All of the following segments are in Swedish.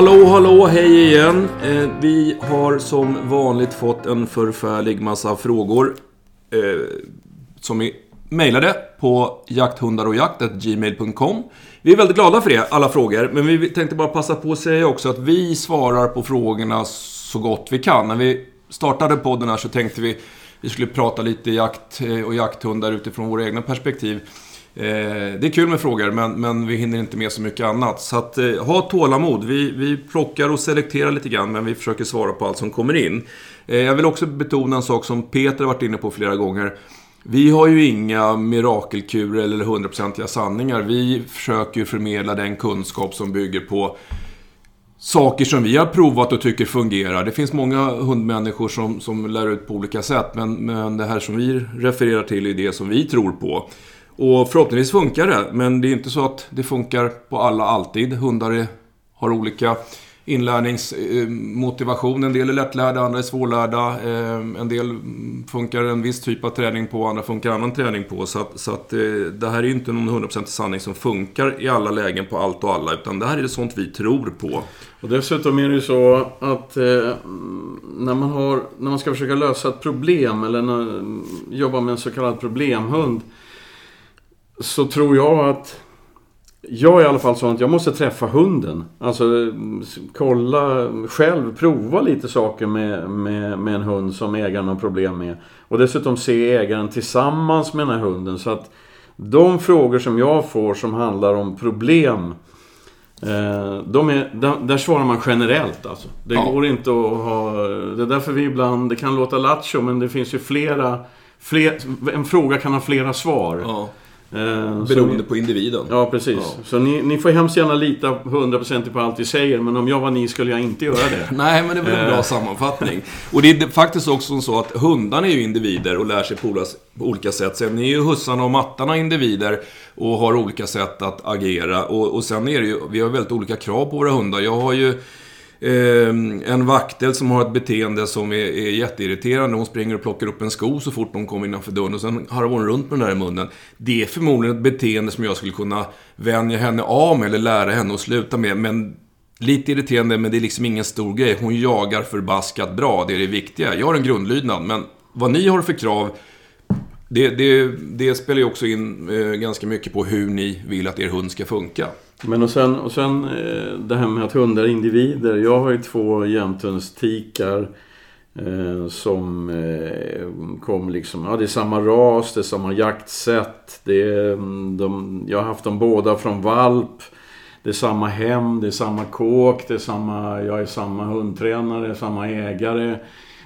Hallå, hallå, hej igen. Eh, vi har som vanligt fått en förfärlig massa frågor. Eh, som vi mejlade på jakthundarochjakt.gmail.com. Vi är väldigt glada för det, alla frågor. Men vi tänkte bara passa på att säga också att vi svarar på frågorna så gott vi kan. När vi startade podden här så tänkte vi vi skulle prata lite jakt eh, och jakthundar utifrån våra egna perspektiv. Eh, det är kul med frågor, men, men vi hinner inte med så mycket annat. Så att, eh, ha tålamod. Vi, vi plockar och selekterar lite grann, men vi försöker svara på allt som kommer in. Eh, jag vill också betona en sak som Peter har varit inne på flera gånger. Vi har ju inga mirakelkurer eller hundraprocentiga sanningar. Vi försöker förmedla den kunskap som bygger på saker som vi har provat och tycker fungerar. Det finns många hundmänniskor som, som lär ut på olika sätt, men, men det här som vi refererar till är det som vi tror på. Och förhoppningsvis funkar det, men det är inte så att det funkar på alla alltid. Hundar är, har olika inlärningsmotivation. Eh, en del är lättlärda, andra är svårlärda. Eh, en del funkar en viss typ av träning på, andra funkar annan träning på. Så att, så att eh, det här är inte någon 100% sanning som funkar i alla lägen på allt och alla. Utan det här är sånt vi tror på. Och dessutom är det ju så att eh, när, man har, när man ska försöka lösa ett problem eller när, jobba med en så kallad problemhund. Så tror jag att jag är i alla fall sån att jag måste träffa hunden. Alltså kolla själv, prova lite saker med, med, med en hund som ägaren har problem med. Och dessutom se ägaren tillsammans med den här hunden. Så att de frågor som jag får som handlar om problem eh, de är, där, där svarar man generellt alltså. Det ja. går inte att ha... Det är därför vi ibland... Det kan låta lattjo men det finns ju flera... Fler, en fråga kan ha flera svar. Ja. Eh, Beroende ni, på individen. Ja, precis. Ja. Så ni, ni får hemskt gärna lita 100% på allt vi säger, men om jag var ni skulle jag inte göra det. Nej, men det var en bra eh. sammanfattning. Och det är faktiskt också så att hundarna är ju individer och lär sig på olika sätt. Sen är ju hussarna och mattarna individer och har olika sätt att agera. Och, och sen är det ju, vi har väldigt olika krav på våra hundar. Jag har ju Ehm, en vaktel som har ett beteende som är, är jätteirriterande. Hon springer och plockar upp en sko så fort hon kommer innanför dörren och sen harvar hon runt med den där i munnen. Det är förmodligen ett beteende som jag skulle kunna vänja henne av med eller lära henne att sluta med. Men lite irriterande, men det är liksom ingen stor grej. Hon jagar förbaskat bra, det är det viktiga. Jag har en grundlydnad, men vad ni har för krav det, det, det, spelar ju också in eh, ganska mycket på hur ni vill att er hund ska funka. Men och sen, och sen eh, det här med att hundar är individer. Jag har ju två jämthundstikar eh, som eh, kom liksom... Ja, det är samma ras, det är samma jaktsätt. Det är, mm, de, jag har haft dem båda från valp. Det är samma hem, det är samma kåk, det är samma... Jag är samma hundtränare, samma ägare.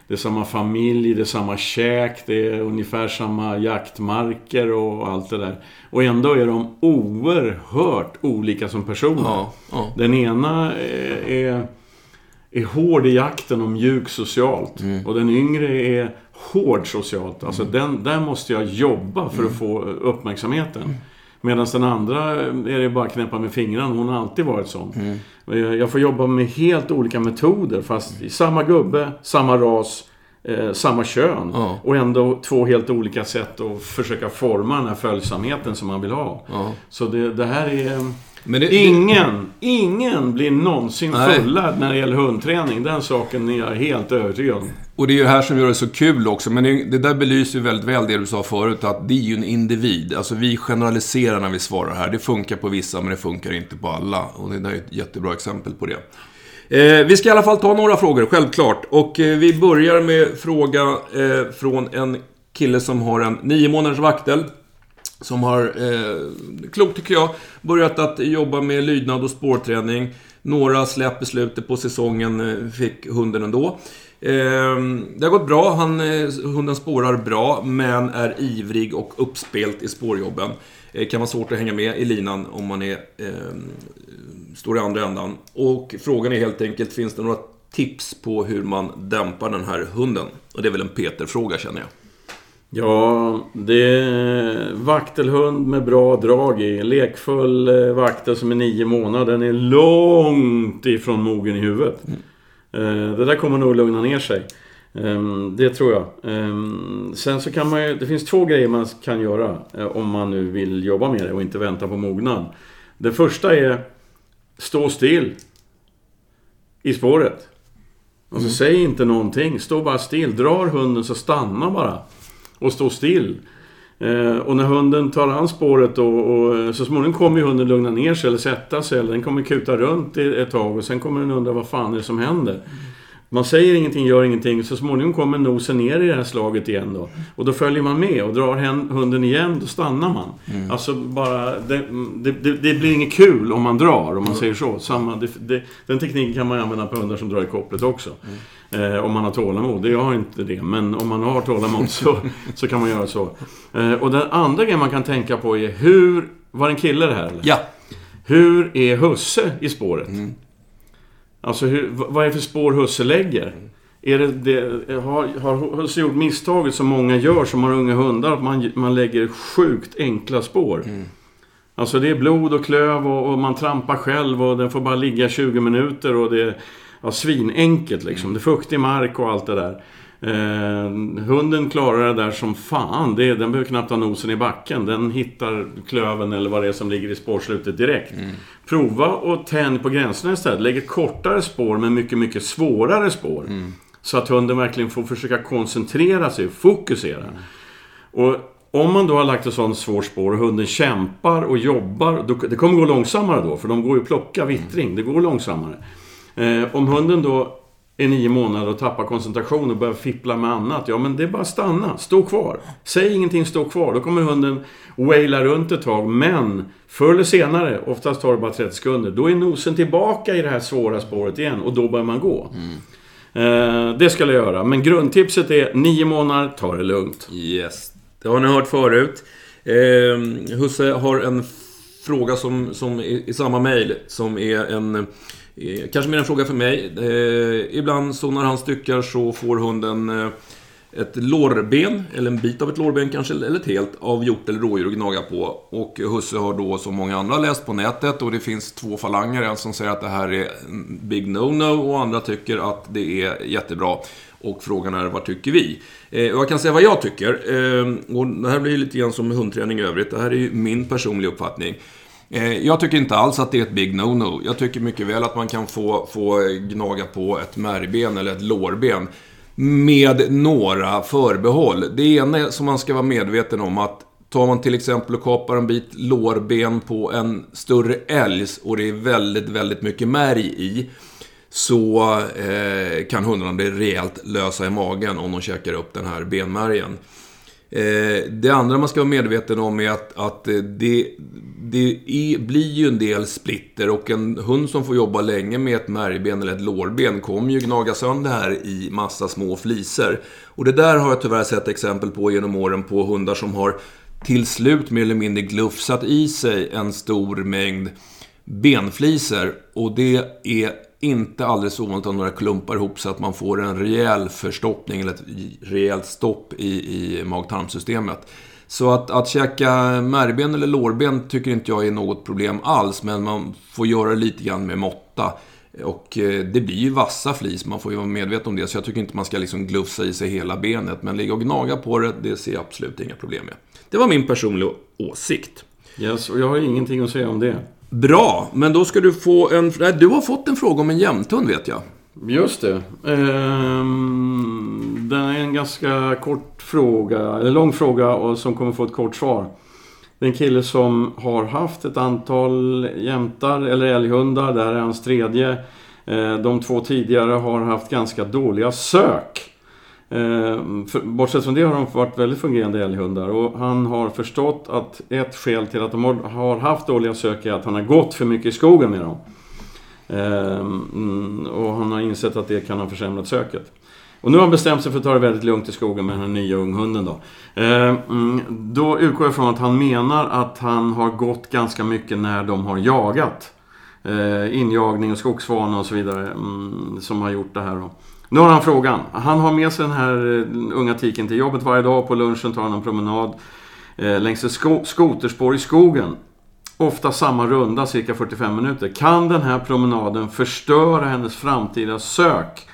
Det är samma familj, det är samma käk, det är ungefär samma jaktmarker och allt det där. Och ändå är de oerhört olika som personer. Ja, ja. Den ena är, är hård i jakten och mjuk socialt. Mm. Och den yngre är hård socialt. Alltså mm. den, där måste jag jobba för mm. att få uppmärksamheten. Mm. Medan den andra är det bara att knäppa med fingrarna. Hon har alltid varit sån. Mm. Jag får jobba med helt olika metoder. Fast i samma gubbe, samma ras, eh, samma kön. Ja. Och ändå två helt olika sätt att försöka forma den här följsamheten som man vill ha. Ja. Så det, det här är... Det, ingen, det... ingen blir någonsin fullärd när det gäller hundträning. Den saken är jag helt övertygad om. Och det är ju här som gör det så kul också. Men det, det, där belyser ju väldigt väl det du sa förut. Att det är ju en individ. Alltså vi generaliserar när vi svarar här. Det funkar på vissa, men det funkar inte på alla. Och det där är ett jättebra exempel på det. Eh, vi ska i alla fall ta några frågor, självklart. Och eh, vi börjar med fråga eh, från en kille som har en nio månaders vaktel. Som har, eh, klokt tycker jag, börjat att jobba med lydnad och spårträning. Några släpp i slutet på säsongen eh, fick hunden ändå. Eh, det har gått bra. Han, eh, hunden spårar bra, men är ivrig och uppspelt i spårjobben. Det kan vara svårt att hänga med i linan om man är eh, står i andra ändan. Och frågan är helt enkelt, finns det några tips på hur man dämpar den här hunden? Och det är väl en Peter-fråga känner jag. Ja, det är vaktelhund med bra drag i. Lekfull eh, vaktel som är nio månader. Den är långt ifrån mogen i huvudet. Mm. Eh, det där kommer nog lugna ner sig. Ehm, det tror jag. Ehm, sen så kan man ju, Det finns två grejer man kan göra eh, om man nu vill jobba med det och inte vänta på mognad. Det första är Stå still. i spåret. Alltså säg inte någonting, stå bara still. Drar hunden så stanna bara. Och stå still. Eh, och när hunden tar an spåret och, och eh, så småningom kommer ju hunden lugna ner sig eller sätta sig. Eller den kommer kuta runt ett tag och sen kommer den undra vad fan är det som händer. Man säger ingenting, gör ingenting. Så småningom kommer nosen ner i det här slaget igen då. Och då följer man med och drar hunden igen, då stannar man. Alltså bara... Det, det, det, blir inget kul om man drar, om man säger så. Samma, det, den tekniken kan man använda på hundar som drar i kopplet också. Eh, om man har tålamod. Jag har inte det, men om man har tålamod så, så kan man göra så. Eh, och den andra grejen man kan tänka på är hur... Var det en kille det här eller? Ja. Hur är husse i spåret? Alltså, hur, vad är det för spår husse lägger? Är det, det, har, har Husse gjort misstaget som många gör som har unga hundar, att man, man lägger sjukt enkla spår? Alltså det är blod och klöv och, och man trampar själv och den får bara ligga 20 minuter och det är ja, svinenkelt liksom. Det är fuktig mark och allt det där. Eh, hunden klarar det där som fan. Det, den behöver knappt ha nosen i backen. Den hittar klöven eller vad det är som ligger i spårslutet direkt. Prova och tänj på gränserna istället. Lägg ett kortare spår men mycket, mycket svårare spår. Så att hunden verkligen får försöka koncentrera sig och fokusera. Och om man då har lagt ett sånt svårt spår och hunden kämpar och jobbar, då, det kommer gå långsammare då, för de går ju att plocka vittring. Det går långsammare. Eh, om hunden då är nio månader och tappar koncentration och börjar fippla med annat, ja men det är bara att stanna. Stå kvar. Säg ingenting, stå kvar. Då kommer hunden waila runt ett tag, men förr eller senare, oftast tar det bara 30 sekunder, då är nosen tillbaka i det här svåra spåret igen och då börjar man gå. Eh, det ska jag göra, men grundtipset är nio månader, ta det lugnt. Yes. Det har ni hört förut. Eh, Husse har en fråga som, som i, i samma mejl som är en... Eh, kanske mer en fråga för mig. Eh, ibland så när han styckar så får hunden eh, ett lårben, eller en bit av ett lårben kanske, eller ett helt, av hjort eller rådjur att gnaga på. Och Husse har då, som många andra, läst på nätet och det finns två falanger. En som säger att det här är en big no-no och andra tycker att det är jättebra. Och frågan är, vad tycker vi? Eh, och jag kan säga vad jag tycker. Eh, och det här blir lite grann som hundträning i övrigt. Det här är ju min personliga uppfattning. Eh, jag tycker inte alls att det är ett big no-no. Jag tycker mycket väl att man kan få, få gnaga på ett märgben eller ett lårben. Med några förbehåll. Det ena som man ska vara medveten om att Tar man till exempel och kapar en bit lårben på en större älg och det är väldigt, väldigt mycket märg i. Så eh, kan hundarna bli rejält lösa i magen om de käkar upp den här benmärgen. Eh, det andra man ska vara medveten om är att, att eh, det, det är, blir ju en del splitter och en hund som får jobba länge med ett märgben eller ett lårben kommer ju gnaga sönder här i massa små fliser. Och det där har jag tyvärr sett exempel på genom åren på hundar som har till slut mer eller mindre glufsat i sig en stor mängd benfliser. Och det är inte alldeles ovanligt att några klumpar ihop så att man får en rejäl förstoppning eller ett rejält stopp i, i mag-tarmsystemet. Så att, att käka märgben eller lårben tycker inte jag är något problem alls, men man får göra det lite grann med måtta. Och eh, det blir ju vassa flis, man får ju vara medveten om det. Så jag tycker inte man ska liksom glufsa i sig hela benet. Men ligga och gnaga på det, det ser jag absolut inga problem med. Det var min personliga åsikt. Yes, och jag har ingenting att säga om det. Bra, men då ska du få en... Nej, du har fått en fråga om en jämthund vet jag. Just det. Ehm, det är en ganska kort fråga, eller lång fråga och som kommer få ett kort svar. Det är en kille som har haft ett antal jämtar eller älghundar. Det här är hans tredje. Ehm, de två tidigare har haft ganska dåliga sök. Eh, för, bortsett från det har de varit väldigt fungerande älghundar och han har förstått att ett skäl till att de har- haft dåliga sök är att han har gått för mycket i skogen med dem. Ehm, och han har insett att det kan ha försämrat söket. Och nu har han bestämt sig för att ta det väldigt lugnt i skogen med den här nya unghunden då. Ehm, då utgår jag från att han menar att han har gått ganska mycket när de har jagat. Ehm, injagning och skogsvana och så vidare mm, som har gjort det här då. Nu har han frågan. Han har med sig den här eh, unga tiken till jobbet varje dag. På lunchen tar han en promenad eh, längs ett sko- skoterspår i skogen. Ofta samma runda, cirka 45 minuter. Kan den här promenaden förstöra hennes framtida sök?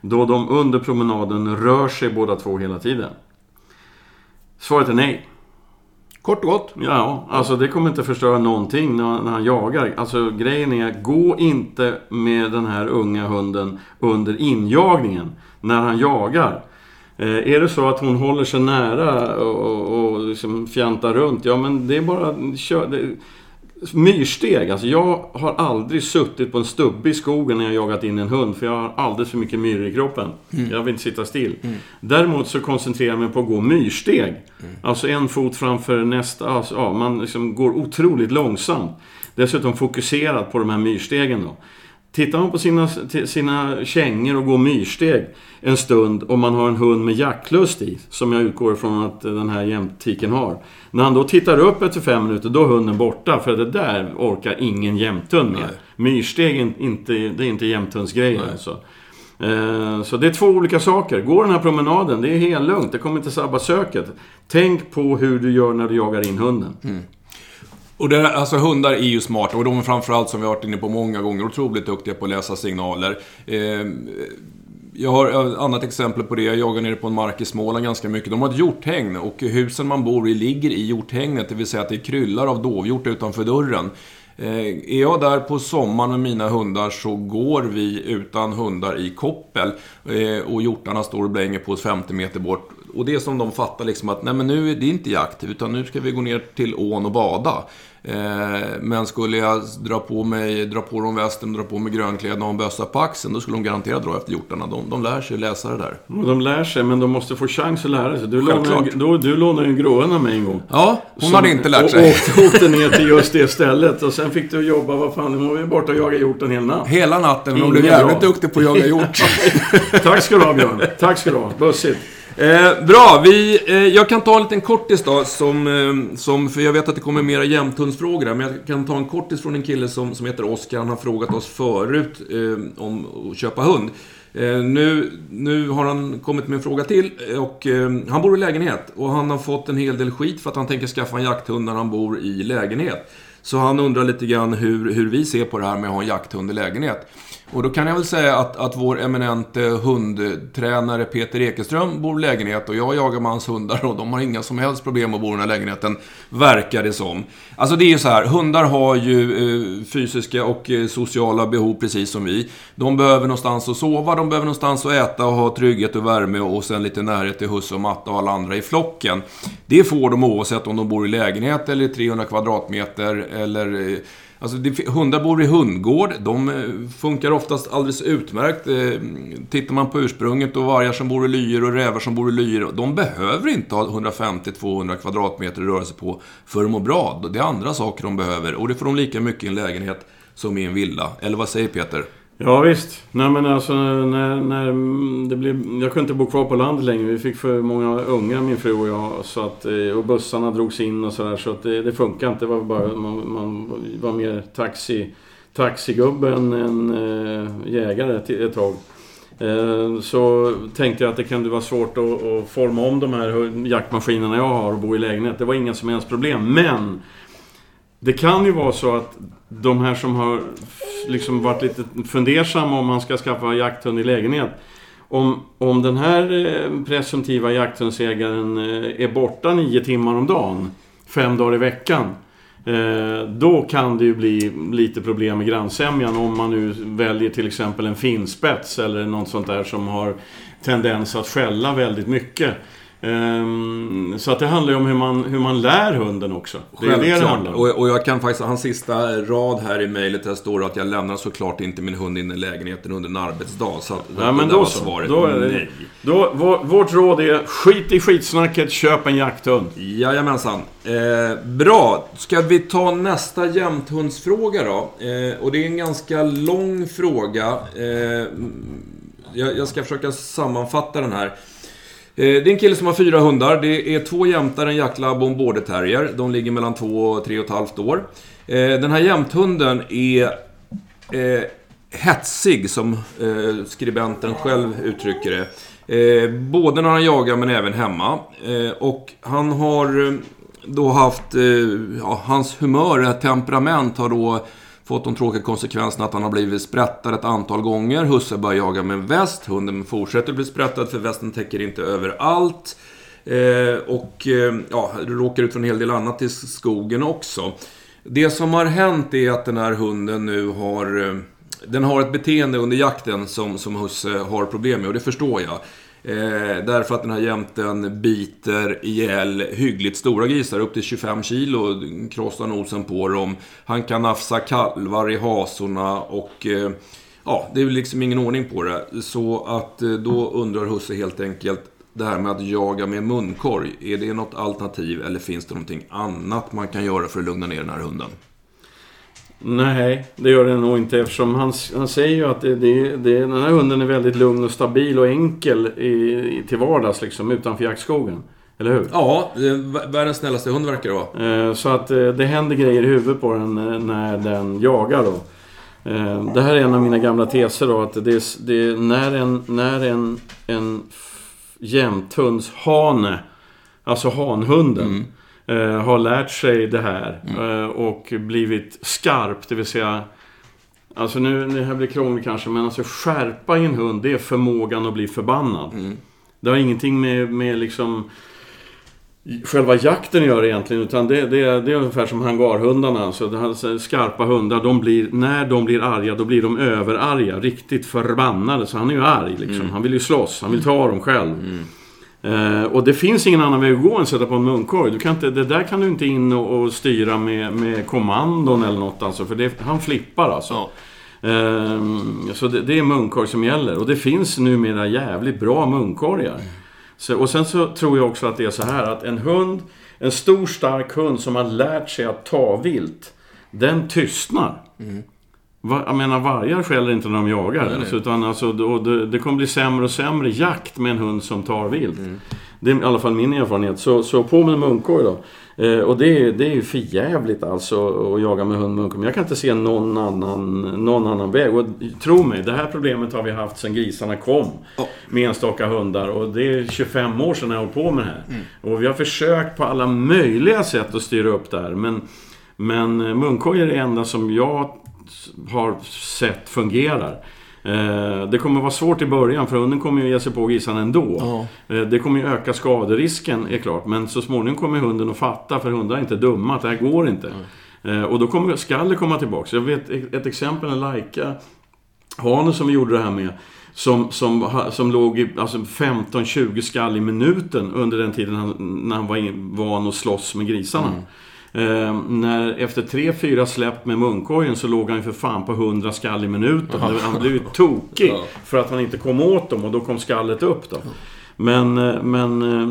Då de under promenaden rör sig båda två hela tiden. Svaret är nej. Kort och gott. Ja, alltså det kommer inte förstöra någonting när, när han jagar. Alltså grejen är, gå inte med den här unga hunden under injagningen när han jagar. Eh, är det så att hon håller sig nära och, och, och liksom fjantar runt, ja men det är bara... Kör, det, Myrsteg, alltså jag har aldrig suttit på en stubbe i skogen när jag jagat in en hund för jag har alldeles för mycket myror i kroppen. Mm. Jag vill inte sitta still. Mm. Däremot så koncentrerar jag mig på att gå myrsteg. Mm. Alltså en fot framför nästa. Alltså, ja, man liksom går otroligt långsamt. Dessutom fokuserat på de här myrstegen då. Tittar man på sina, sina kängor och går myrsteg en stund om man har en hund med jaktlust i, som jag utgår ifrån att den här jämtiken har. När han då tittar upp efter fem minuter, då är hunden borta. För det där orkar ingen jämthund med. Nej. Myrsteg är inte, det är inte jämthundsgrejer alltså. Så det är två olika saker. Gå den här promenaden, det är helt lugnt. Det kommer inte sabba söket. Tänk på hur du gör när du jagar in hunden. Mm. Och det, alltså hundar är ju smarta och de är framförallt, som vi har varit inne på många gånger, otroligt duktiga på att läsa signaler. Eh, jag har ett annat exempel på det. Jag jagar nere på en mark i Småland ganska mycket. De har ett hjorthägn och husen man bor i ligger i hjorthägnet. Det vill säga att det kryllar av dovhjort utanför dörren. Eh, är jag där på sommaren med mina hundar så går vi utan hundar i koppel. Eh, och hjortarna står och blänger på oss 50 meter bort. Och det som de fattar liksom att, nej men nu är det inte jakt, utan nu ska vi gå ner till ån och bada. Eh, men skulle jag dra på mig, dra på dem västen, dra på mig grönkläderna och en bössa på axeln, då skulle de garanterat dra efter hjortarna. De, de lär sig läsa det där. De lär sig, men de måste få chans att lära sig. Du lånade, du, du lånade ju en gråen av mig en gång. Ja, hon som, hade inte lärt sig. Och åkte ner till just det stället. Och sen fick du jobba, vad fan, nu var vi borta och jagade hjorten hela natten. Hela natten, men hon blev jävligt duktig på att jaga hjort. Tack ska du ha, Björn. Tack ska du ha. Bussigt. Eh, bra, vi, eh, jag kan ta en liten kortis då, som, eh, som, för jag vet att det kommer mera jämthundsfrågor men jag kan ta en kortis från en kille som, som heter Oskar. Han har frågat oss förut eh, om att köpa hund. Eh, nu, nu har han kommit med en fråga till eh, och eh, han bor i lägenhet och han har fått en hel del skit för att han tänker skaffa en jakthund när han bor i lägenhet. Så han undrar lite grann hur, hur vi ser på det här med att ha en jakthund i lägenhet. Och då kan jag väl säga att, att vår eminente hundtränare Peter Ekeström bor i lägenhet och jag jagar med hans hundar och de har inga som helst problem att bo i den här lägenheten, verkar det som. Alltså det är ju så här, hundar har ju eh, fysiska och eh, sociala behov precis som vi. De behöver någonstans att sova, de behöver någonstans att äta och ha trygghet och värme och sen lite närhet till husse och matta och alla andra i flocken. Det får de oavsett om de bor i lägenhet eller 300 kvadratmeter eller eh, Alltså, det, hundar bor i hundgård. De eh, funkar oftast alldeles utmärkt. Eh, tittar man på ursprunget och vargar som bor i lyor och rävar som bor i lyor. De behöver inte ha 150-200 kvadratmeter att röra sig på för att må bra. Det är andra saker de behöver. Och det får de lika mycket i en lägenhet som i en villa. Eller vad säger Peter? Ja visst. Nej men alltså när, när det blev... Jag kunde inte bo kvar på landet längre. Vi fick för många unga min fru och jag. Så att, eh, och bussarna drogs in och sådär. Så att det, det funkade inte. Det var bara, man, man var mer taxi, taxigubbe än, än äh, jägare ett tag. Äh, så tänkte jag att det kunde vara svårt att, att forma om de här jaktmaskinerna jag har och bo i lägenhet. Det var inga som helst problem. Men det kan ju vara så att de här som har liksom varit lite fundersamma om man ska skaffa jakthund i lägenhet. Om, om den här eh, presumtiva jakthundsägaren eh, är borta nio timmar om dagen, fem dagar i veckan. Eh, då kan det ju bli lite problem med grannsämjan om man nu väljer till exempel en finspets eller något sånt där som har tendens att skälla väldigt mycket. Um, så att det handlar ju om hur man, hur man lär hunden också. Det är det det handlar om. Och, jag kan faktiskt, hans sista rad här i mejlet, där står att jag lämnar såklart inte min hund in i lägenheten under en arbetsdag. Så att, ja, men då så. Svaret då är det, nej. Då, vårt råd är, skit i skitsnacket, köp en jakthund. Jajamensan. Eh, bra, ska vi ta nästa jämthundsfråga då? Eh, och det är en ganska lång fråga. Eh, jag, jag ska försöka sammanfatta den här. Eh, det är en kille som har fyra hundar. Det är två jämtar, en jacklab och en border terrier. De ligger mellan två och tre och ett halvt år. Eh, den här jämthunden är eh, hetsig, som eh, skribenten själv uttrycker det. Både när han jagar men även hemma. Och han har då haft... Ja, hans humör, temperament har då fått de tråkiga konsekvenserna att han har blivit sprättad ett antal gånger. Husse börjar jaga med en väst. Hunden fortsätter bli sprättad för västen täcker inte överallt. Eh, och eh, ja, råkar ut för en hel del annat i skogen också. Det som har hänt är att den här hunden nu har... Eh, den har ett beteende under jakten som, som Husse har problem med och det förstår jag. Eh, därför att den här jämten biter ihjäl hyggligt stora grisar, upp till 25 kilo, krossar nosen på dem. Han kan nafsa kalvar i hasorna och eh, ja, det är liksom ingen ordning på det. Så att eh, då undrar Husse helt enkelt, det här med att jaga med munkorg, är det något alternativ eller finns det någonting annat man kan göra för att lugna ner den här hunden? Nej, det gör det nog inte eftersom han, han säger ju att det, det, det, den här hunden är väldigt lugn och stabil och enkel i, till vardags liksom utanför jaktskogen. Eller hur? Ja, världens snällaste hund verkar det vara. Eh, så att eh, det händer grejer i huvudet på den eh, när den jagar då. Det här är en av mina gamla teser då att det, det när en, när en, en jämthundshane, alltså hanhunden, mm eh, har lärt sig det här mm. eh, och blivit skarp, det vill säga Alltså nu, det här blir krångligt kanske, men alltså skärpa i en hund, det är förmågan att bli förbannad. Mm. Det har ingenting med, med liksom själva jakten göra egentligen. Utan det, det, det är ungefär som hangarhundarna. Alltså, skarpa hundar, de blir, när de blir arga, då blir de överarga. Riktigt förbannade. Så han är ju arg liksom. Mm. Han vill ju slåss, han vill ta dem själv. Eh, och det finns ingen annan väg att gå än att sätta på en munkorg. Du kan inte, det där kan du inte in och, och styra med, med kommandon eller något alltså. För det, han flippar alltså. Ja. Eh, så det, det, är munkorg som gäller. Och det finns numera jävligt bra munkorgar. Så, och sen så tror jag också att det är så här att en hund, en stor stark hund som har lärt sig att ta vilt. Den tystnar. Mm. Jag menar vargar skäller inte när de jagar. Nej, nej. Alltså, utan alltså, det, det kommer bli sämre och sämre jakt med en hund som tar vilt. Mm. Det är i alla fall min erfarenhet. Så, så på med munkorg då. Eh, och det, det är ju förjävligt alltså att jaga med hund munkorg. Men jag kan inte se någon annan, någon annan väg. Och tro mig, det här problemet har vi haft sedan grisarna kom. Oh. Med enstaka hundar. Och det är 25 år sedan jag hållit på med det här. Mm. Och vi har försökt på alla möjliga sätt att styra upp det här. Men, men munkorg är det enda som jag har sett fungerar. Eh, det kommer vara svårt i början för hunden kommer ju ge sig på grisarna ändå. Ja. Eh, det kommer ju öka skaderisken, är klart. Men så småningom kommer hunden att fatta, för hundar är inte dumma, att det här går inte. Mm. Och då kommer skallet komma tillbaka. Jag vet ett exempel, en Laika hane som vi gjorde det här med. Som, som, som låg i alltså 15-20 skall i minuten under den tiden han, när han var van att slåss med grisarna. Mm. Eh, när, efter tre, fyra släpp med munkorgen så låg han ju för fan på 100 skall i minuten. Han blev ju tokig för att han inte kom åt dem och då kom skallet upp då. Men, eh, men, eh,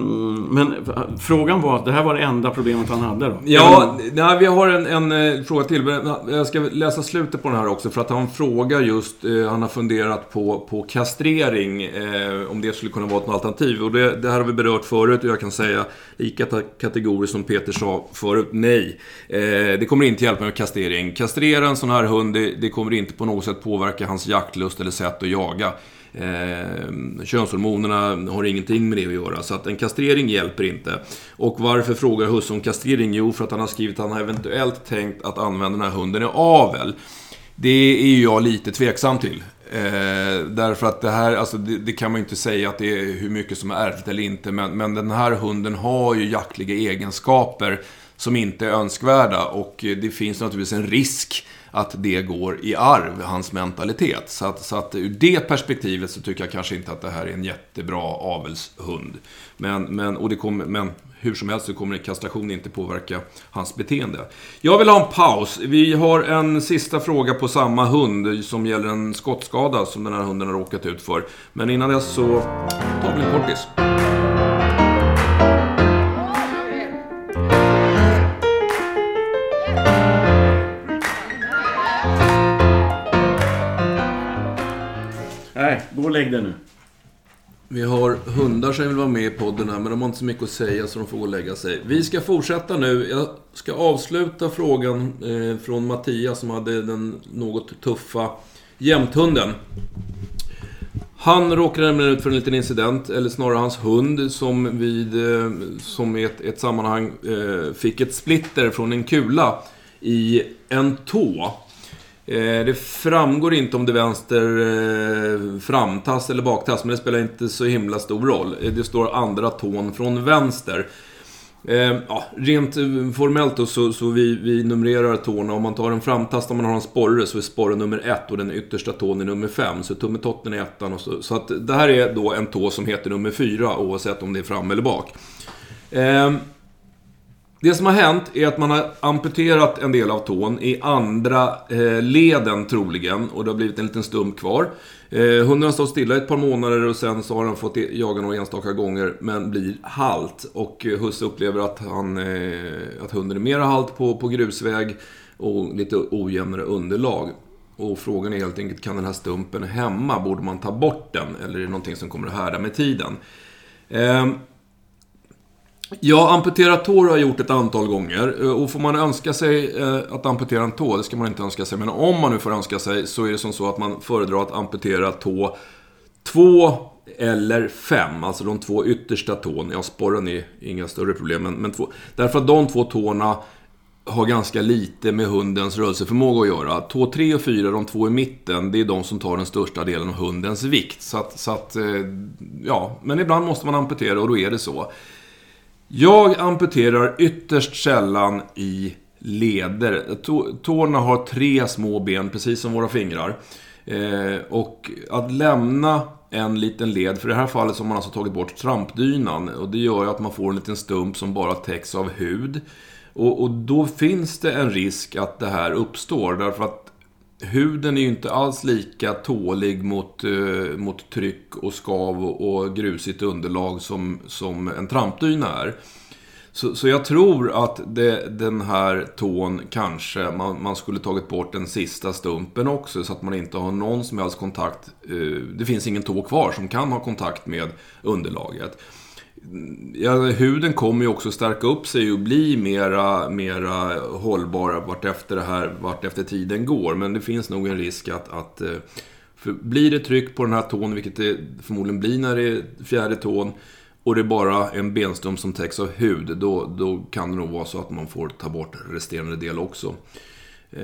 men eh, frågan var att det här var det enda problemet han hade då? Ja, nej, vi har en, en, fråga till. Jag ska läsa slutet på den här också för att han frågar just, han har funderat på, på kastrering, eh, om det skulle kunna vara ett alternativ. Och det, det, här har vi berört förut och jag kan säga lika kategoriskt som Peter sa förut, nej. Eh, det kommer inte hjälpa med kastrering. Kastrera en sån här hund, det, det kommer inte på något sätt påverka hans jaktlust eller sätt att jaga. Eh, könshormonerna har ingenting med det att göra, så att en kastrering hjälper inte. Och varför frågar husse om kastrering? Jo, för att han har skrivit att han har eventuellt tänkt att använda den här hunden i avel. Det är ju jag lite tveksam till. Eh, därför att det här, alltså det, det, kan man ju inte säga att det är hur mycket som är ärvt eller inte. Men, men den här hunden har ju jaktliga egenskaper som inte är önskvärda. Och det finns naturligtvis en risk att det går i arv, hans mentalitet. Så att, så att ur det perspektivet så tycker jag kanske inte att det här är en jättebra avelshund. Men, men, och det kommer, men hur som helst så kommer kastration inte påverka hans beteende. Jag vill ha en paus. Vi har en sista fråga på samma hund som gäller en skottskada som den här hunden har råkat ut för. Men innan dess så tar vi en kortis. Gå och lägg dig nu. Vi har hundar som vill vara med i podden här, men de har inte så mycket att säga så de får gå och lägga sig. Vi ska fortsätta nu. Jag ska avsluta frågan eh, från Mattias som hade den något tuffa jämthunden. Han råkade nämligen ut för en liten incident, eller snarare hans hund, som vid, eh, som i ett, ett sammanhang eh, fick ett splitter från en kula i en tå. Eh, det framgår inte om det är vänster eh, framtass eller baktass, men det spelar inte så himla stor roll. Eh, det står andra tån från vänster. Ja, rent formellt då, så, så vi, vi numrerar tårna. Om man tar en framtass om man har en sporre, så är sporren nummer ett och den yttersta tån är nummer fem. Så tummetotten är ettan och så. Så att det här är då en tå som heter nummer fyra, oavsett om det är fram eller bak. Det som har hänt är att man har amputerat en del av tån i andra eh, leden troligen och det har blivit en liten stump kvar. Eh, hunden har stått stilla i ett par månader och sen så har han fått jaga några enstaka gånger men blir halt. Och eh, husse upplever att, han, eh, att hunden är mera halt på, på grusväg och lite ojämnare underlag. Och frågan är helt enkelt, kan den här stumpen hemma, borde man ta bort den? Eller är det någonting som kommer att härda med tiden? Eh, Ja, amputera tår har jag gjort ett antal gånger. Eh, och får man önska sig eh, att amputera en tå, det ska man inte önska sig, men om man nu får önska sig så är det som så att man föredrar att amputera tå två eller fem, alltså de två yttersta tån. Ja, sporren är inga större problem, men, men två. Därför att de två tårna har ganska lite med hundens rörelseförmåga att göra. Tå 3 och 4, de två i mitten, det är de som tar den största delen av hundens vikt. Så att, så att eh, ja, men ibland måste man amputera och då är det så. Jag amputerar ytterst sällan i leder. Tårna har tre små ben, precis som våra fingrar. Eh, och att lämna en liten led, för i det här fallet så har man alltså tagit bort trampdynan. Och det gör ju att man får en liten stump som bara täcks av hud. Och, och då finns det en risk att det här uppstår, därför att huden är ju inte alls lika tålig mot, eh, mot tryck och skav och, och grusigt underlag som, som en trampdyna är. Så, så jag tror att det, den här tån kanske, man, man skulle tagit bort den sista stumpen också så att man inte har någon som helst kontakt. Eh, det finns ingen tå kvar som kan ha kontakt med underlaget ja, huden kommer ju också stärka upp sig och bli mera, mera hållbar vart efter, det här, vartefter tiden går. Men det finns nog en risk att, att eh, blir det tryck på den här tån, vilket det förmodligen blir när det är fjärde tån, och det är bara en benstump som täcks av hud, då, då kan det nog vara så att man får ta bort resterande del också. Eh,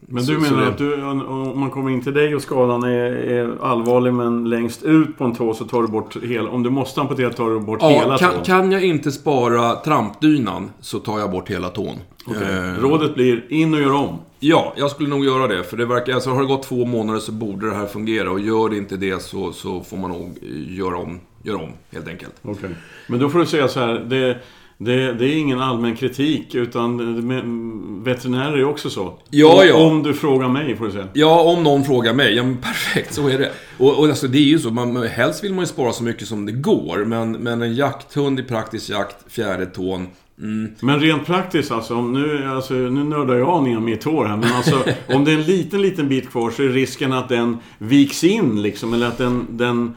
men du så, menar så att du, om man kommer in till dig och skadan är, är, allvarlig men längst ut på en tå så tar du bort hela... Om du måste amputera tar du bort ja, hela kan, tån? kan jag inte spara trampdynan så tar jag bort hela tån. Okay. Eh, Rådet blir in och gör om? Ja, jag skulle nog göra det. För det verkar, alltså har det gått två månader så borde det här fungera. Och gör det inte det så, så får man nog göra om, göra om helt enkelt. Okay. Men då får du säga så här. Det, det, det, är ingen allmän kritik utan veterinärer är också så. Ja, ja. Om du frågar mig får du säga. Ja, om någon frågar mig. Ja, men perfekt, så är det. Och, och alltså, det är ju så, man, helst vill man ju spara så mycket som det går. Men, men en jakthund i praktisk jakt, fjärde tån. Mm. Men rent praktiskt alltså, om nu, alltså, nu nördar jag ner mitt hår här. Men alltså, om det är en liten, liten bit kvar så är risken att den viks in liksom. Eller att den, den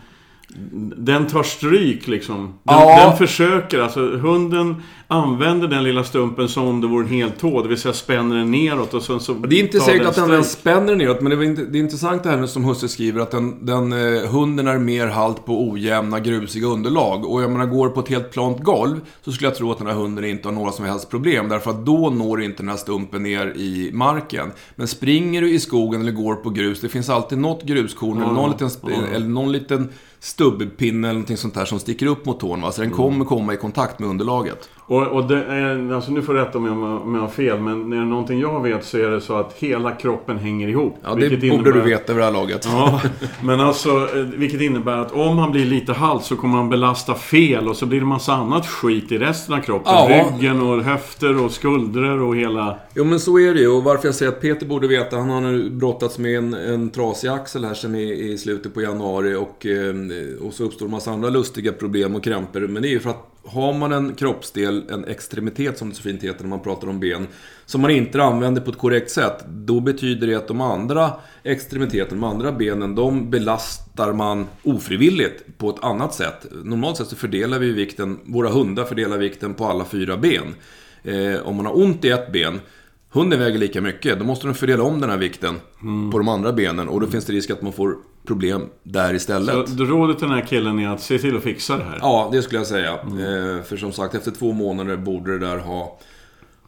den tar stryk liksom. Den, ja. den försöker, alltså hunden använder den lilla stumpen som om det vore en hel tå. Det vill säga spänner den neråt och sen så Det är inte säkert att den ens spänner neråt. Men det är, det är intressant det här som husse skriver att den, den, eh, hunden är mer halt på ojämna grusiga underlag. Och jag menar, går på ett helt plant golv så skulle jag tro att den här hunden inte har några som helst problem. Därför att då når inte den här stumpen ner i marken. Men springer du i skogen eller går på grus, det finns alltid något gruskorn ja, eller någon liten, ja. eller någon liten stubbpinne eller någonting sånt där som sticker upp mot tån. Va? Så den kommer komma i kontakt med underlaget. Och, och är, alltså nu får du rätta om jag, om jag har fel, men är det någonting jag vet så är det så att hela kroppen hänger ihop. Ja, det borde innebär... du veta vid det här laget. Ja, men alltså, eh, vilket innebär att om han blir lite halt så kommer han belasta fel och så blir det massa annat skit i resten av kroppen. Ja. Ryggen och höfter och skuldror och hela... Jo, men så är det ju. Och varför jag säger att Peter borde veta, han har nu brottats med en, en trasig axel här sen i, i slutet på januari och, eh, och så uppstår en massa andra lustiga problem och krämpor. Men det är ju för att har man en kroppsdel, en extremitet som det så fint heter när man pratar om ben, som man inte använder på ett korrekt sätt, då betyder det att de andra extremiteterna, de andra benen, de belastar man ofrivilligt på ett annat sätt. Normalt sett så fördelar vi vikten, våra hundar fördelar vikten på alla fyra ben. Eh, om man har ont i ett ben, hunden väger lika mycket, då måste de fördela om den här vikten mm. på de andra benen och då finns det risk att man får problem där istället. Så rådet till den här killen är att se till att fixa det här? Ja, det skulle jag säga. Mm. Eh, för som sagt, efter två månader borde det där ha,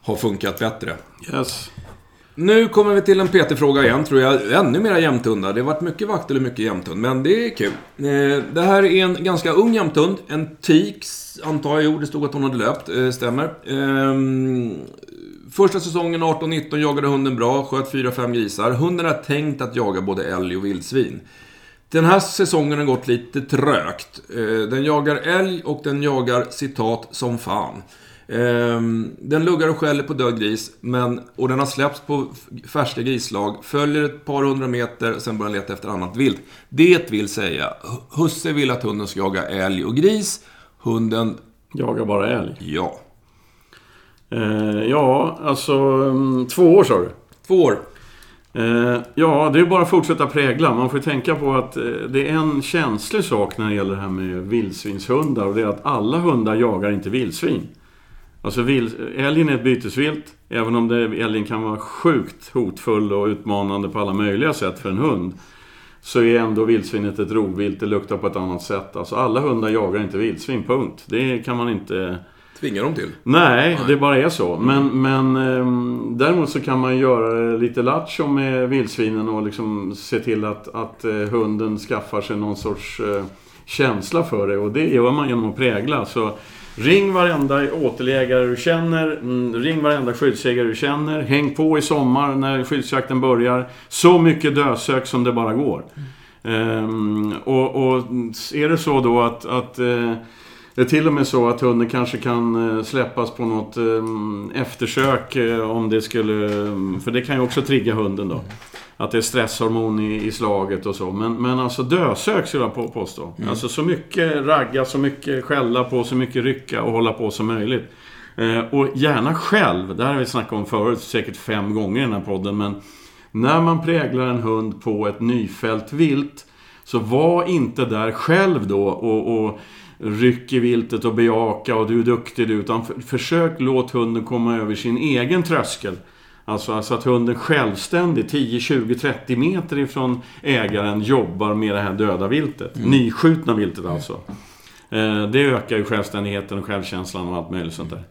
ha funkat bättre. Yes. Nu kommer vi till en PT-fråga igen, tror jag. Ännu mera jämthundar. Det har varit mycket vakt eller mycket jämthund, men det är kul. Eh, det här är en ganska ung jämthund. En Tix, antar jag. Det stod att hon hade löpt. Eh, stämmer. Första säsongen 18-19 jagade hunden bra, sköt 4-5 grisar. Hunden är tänkt att jaga både älg och vildsvin. Den här säsongen har gått lite trögt. Eh, den jagar älg och den jagar citat som fan. Ehm, Den luggar och skäller på död gris, men, och den har släppts på färska grislag, följer ett par hundra meter, sen börjar den leta efter annat vilt. Det vill säga, Hu- husse vill att hunden ska jaga älg och gris. Hunden, Jagar bara älg. ja. Eh, ja, alltså mm, två år sa du? Två år. Eh, ja, det är bara att fortsätta prägla. Man får tänka på att eh, det är en känslig sak när det gäller det här med vildsvinshundar. Och det är att alla hundar jagar inte vildsvin. Alltså vil, älgen är ett bytesvilt. Även om det, älgen kan vara sjukt hotfull och utmanande på alla möjliga sätt för en hund. Så är ändå vildsvinet ett rovvilt. Det luktar på ett annat sätt. Alltså alla hundar jagar inte vildsvin, punkt. Det kan man inte... Tvingar dem till. Nej, det bara är så. Men, men ehm, däremot så kan man göra lite lattjo med vildsvinen och liksom se till att, att eh, hunden skaffar sig någon sorts eh, känsla för det. Och det gör man genom att prägla. Så ring varenda återlägare du känner. mm, Ring varenda skyddsjägare du känner. Häng på i sommar när skyddsjakten börjar. Så mycket dösök som det bara går. Ehm, och, och är det så då att, att eh, det är till och med så att hunden kanske kan eh, släppas på något eh, eftersök eh, om det skulle... För det kan ju också trigga hunden då. Att det är stresshormon i, i slaget och så. Men, men alltså dösök skulle jag på, påstå. Alltså så mycket ragga, så mycket skälla på, så mycket rycka och hålla på som möjligt. Eh, och gärna själv. Det här har vi snackat om förut, säkert fem gånger i den här podden. Men när man präglar en hund på ett nyfällt vilt så var inte där själv då och, och ryck i viltet och bejaka och du är duktig du. Utan för, försök låt hunden komma över sin egen tröskel. Alltså, alltså att hunden självständigt, 10, 20, 30 meter ifrån ägaren jobbar med det här döda viltet. Nyskjutna viltet alltså. Eh, det ökar ju självständigheten och självkänslan och allt möjligt sånt där.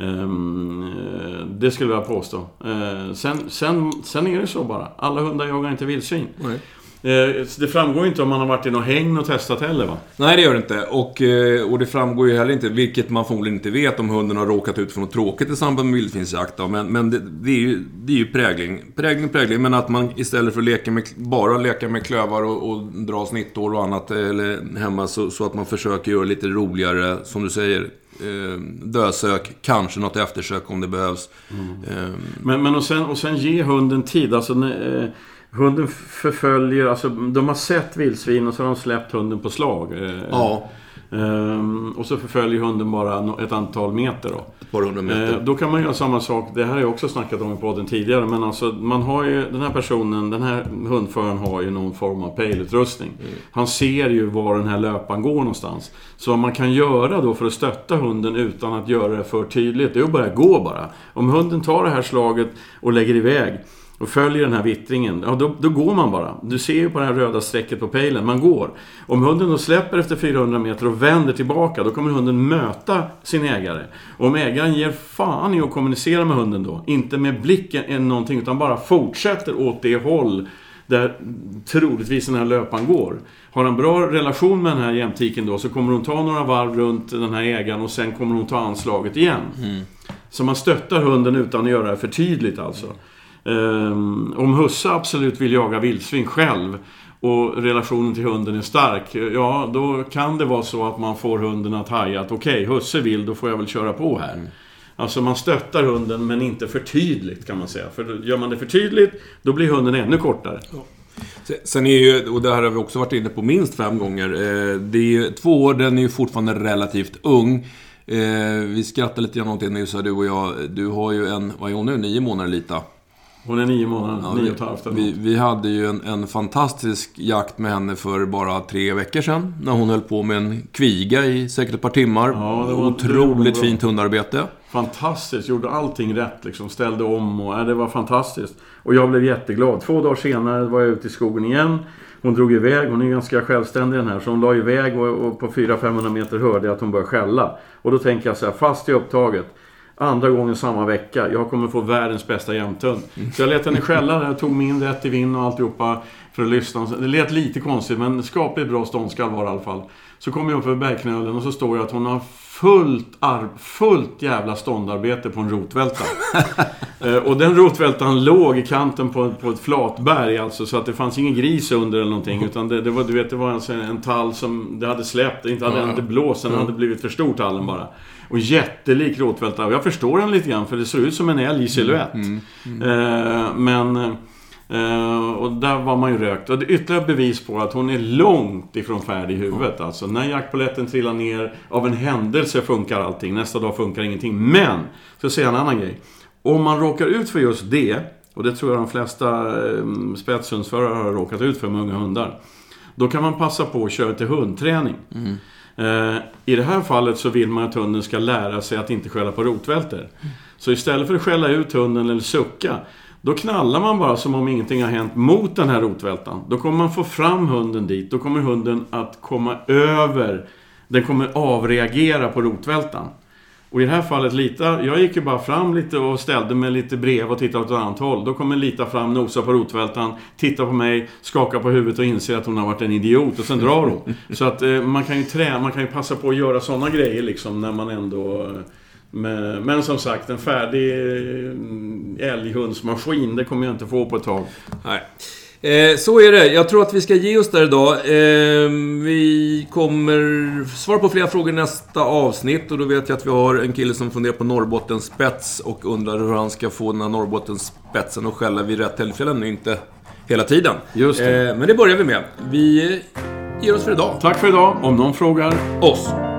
Ehm, eh, det skulle jag påstå. Eh, sen, sen, sen är det så bara. Alla hundar jagar inte vildsvin. Nej. Eh, det framgår inte om man har varit i något hägn och testat heller va? Nej, det gör det inte. Och, eh, och det framgår ju heller inte, vilket man förmodligen inte vet, om hunden har råkat ut för något tråkigt i samband med vildsvinsjakt. Men, men det, det, är ju, det är ju prägling. Prägling, prägling. Men att man istället för att leka med, bara leka med klövar och, och dra snittor och annat eller hemma så, så att man försöker göra lite roligare, som du säger, eh, dösök, kanske något eftersök om det behövs. Eh, Men, men och, sen, och sen ge hunden tid. Alltså, när, eh, hunden förföljer, alltså de har sett vildsvin och så har de släppt hunden på slag. Eh, ja, ehm, och så förföljer hunden bara ett antal meter då. ett par hundra meter. Eh, då kan man göra samma sak. Det här har jag också snackat om i podden tidigare. Men alltså, man har ju, den här personen, den här hundföraren har ju någon form av pejlutrustning. Han ser ju var den här löparen går någonstans. Så vad man kan göra då för att stötta hunden utan att göra det för tydligt, det är att börja gå bara. Om hunden tar det här slaget och lägger iväg och följer den här vittringen, ja då, då går man bara. Du ser ju på det här röda strecket på pejlen, man går. Om hunden då släpper efter 400 meter och vänder tillbaka, då kommer hunden möta sin ägare. Och om ägaren ger fan i att kommunicera med hunden då, inte med blicken eller någonting, utan bara fortsätter åt det håll där troligtvis den här löparen går. Har han bra relation med den här jämtiken då så kommer hon ta några varv runt den här ägaren och sen kommer hon ta anslaget igen. Så man stöttar hunden utan att göra det för tydligt alltså. Ehm, om husse absolut vill jaga vildsvin själv och relationen till hunden är stark, ja då kan det vara så att man får hunden att haja att okej, husse vill, då får jag väl köra på här. Alltså man stöttar hunden men inte för tydligt kan man säga. För gör man det för tydligt, då blir hunden ännu kortare. Sen är ju, och det här har vi också varit inne på minst fem gånger, eh, det är ju, två år, den är ju fortfarande relativt ung. Eh, vi skrattade lite grann åt det nyss, du och jag. Du har ju en, vad är hon nu, nio månader lita? Hon är nio månader, Ja, nio och ett halvt eller vi, vi hade ju en, en fantastisk jakt med henne för bara tre veckor sedan. När hon höll på med en kviga i säkert ett par timmar. Ja, det var- Otroligt det var fint hundarbete. Fantastiskt, gjorde allting rätt liksom. Ställde om och ja, det var fantastiskt. Och jag blev jätteglad. Två dagar senare var jag ute i skogen igen. Hon drog iväg, hon är ganska självständig den här. Så hon la iväg och, och på 400-500 meter hörde jag att hon började skälla. Och då tänker jag så här, fast i upptaget. Andra gången samma vecka. Jag kommer få världens bästa jämthund. Så jag lät henne skälla där. Jag tog min rätt i vind och alltihopa för att lyssna. Det lät lite konstigt men skapligt bra ståndskall var det i alla fall. Så kommer jag upp över bergknölen och så står jag att hon har fullt, ar- fullt jävla ståndarbete på en rotvälta. Eh, och den rotvältan låg i kanten på, på ett flatberg alltså. Så att det fanns ingen gris under eller någonting. Utan det, det var, du vet, det var alltså en tall som det hade släppt. Det inte hade inte blåst. Den hade blivit för stor tallen bara. Och jättelik rotvälta. Och jag förstår den lite grann för det ser ut som en älg i silhuett. Eh, men... eh, och där var man ju rökt. Och det är ytterligare bevis på att hon är långt ifrån färdig i huvudet. Alltså när jackpoletten trillar ner, av en händelse funkar allting. Nästa dag funkar ingenting. Men, så jag säga en annan grej. Om man råkar ut för just det, och det tror jag de flesta eh, spetshundsförare har råkat ut för med unga hundar. Då kan man passa på att köra till hundträning. Eh, I det här fallet så vill man att hunden ska lära sig att inte skälla på rotvältor. Så istället för att skälla ut hunden eller sucka, då knallar man bara som om ingenting har hänt mot den här rotvältan. Då kommer man få fram hunden dit. Då kommer hunden att komma över. Den kommer avreagera på rotvältan. Och i det här fallet Lita, jag gick ju bara fram lite och ställde mig lite brev och tittade åt ett annat håll. Då kommer Lita fram, nosar på rotvältan, tittar på mig, skakar på huvudet och inser att hon har varit en idiot och sen drar hon. Så att eh, man kan ju träna, man kan ju passa på att göra sådana grejer liksom när man ändå... eh, Men, men som sagt, en färdig eh, älghundsmaskin, det kommer jag inte få på ett tag. Nej. Eh, så är det. Jag tror att vi ska ge oss där idag. Eh, vi kommer svara på flera frågor i nästa avsnitt. Och då vet jag att vi har en kille som funderar på Norrbottens spets och undrar hur han ska få den här Norrbottens spetsen att skälla vid rätt tillfällen och inte hela tiden. Just det. Eh, men det börjar vi med. Vi ger oss för idag. Tack för idag. Om någon frågar, Oss.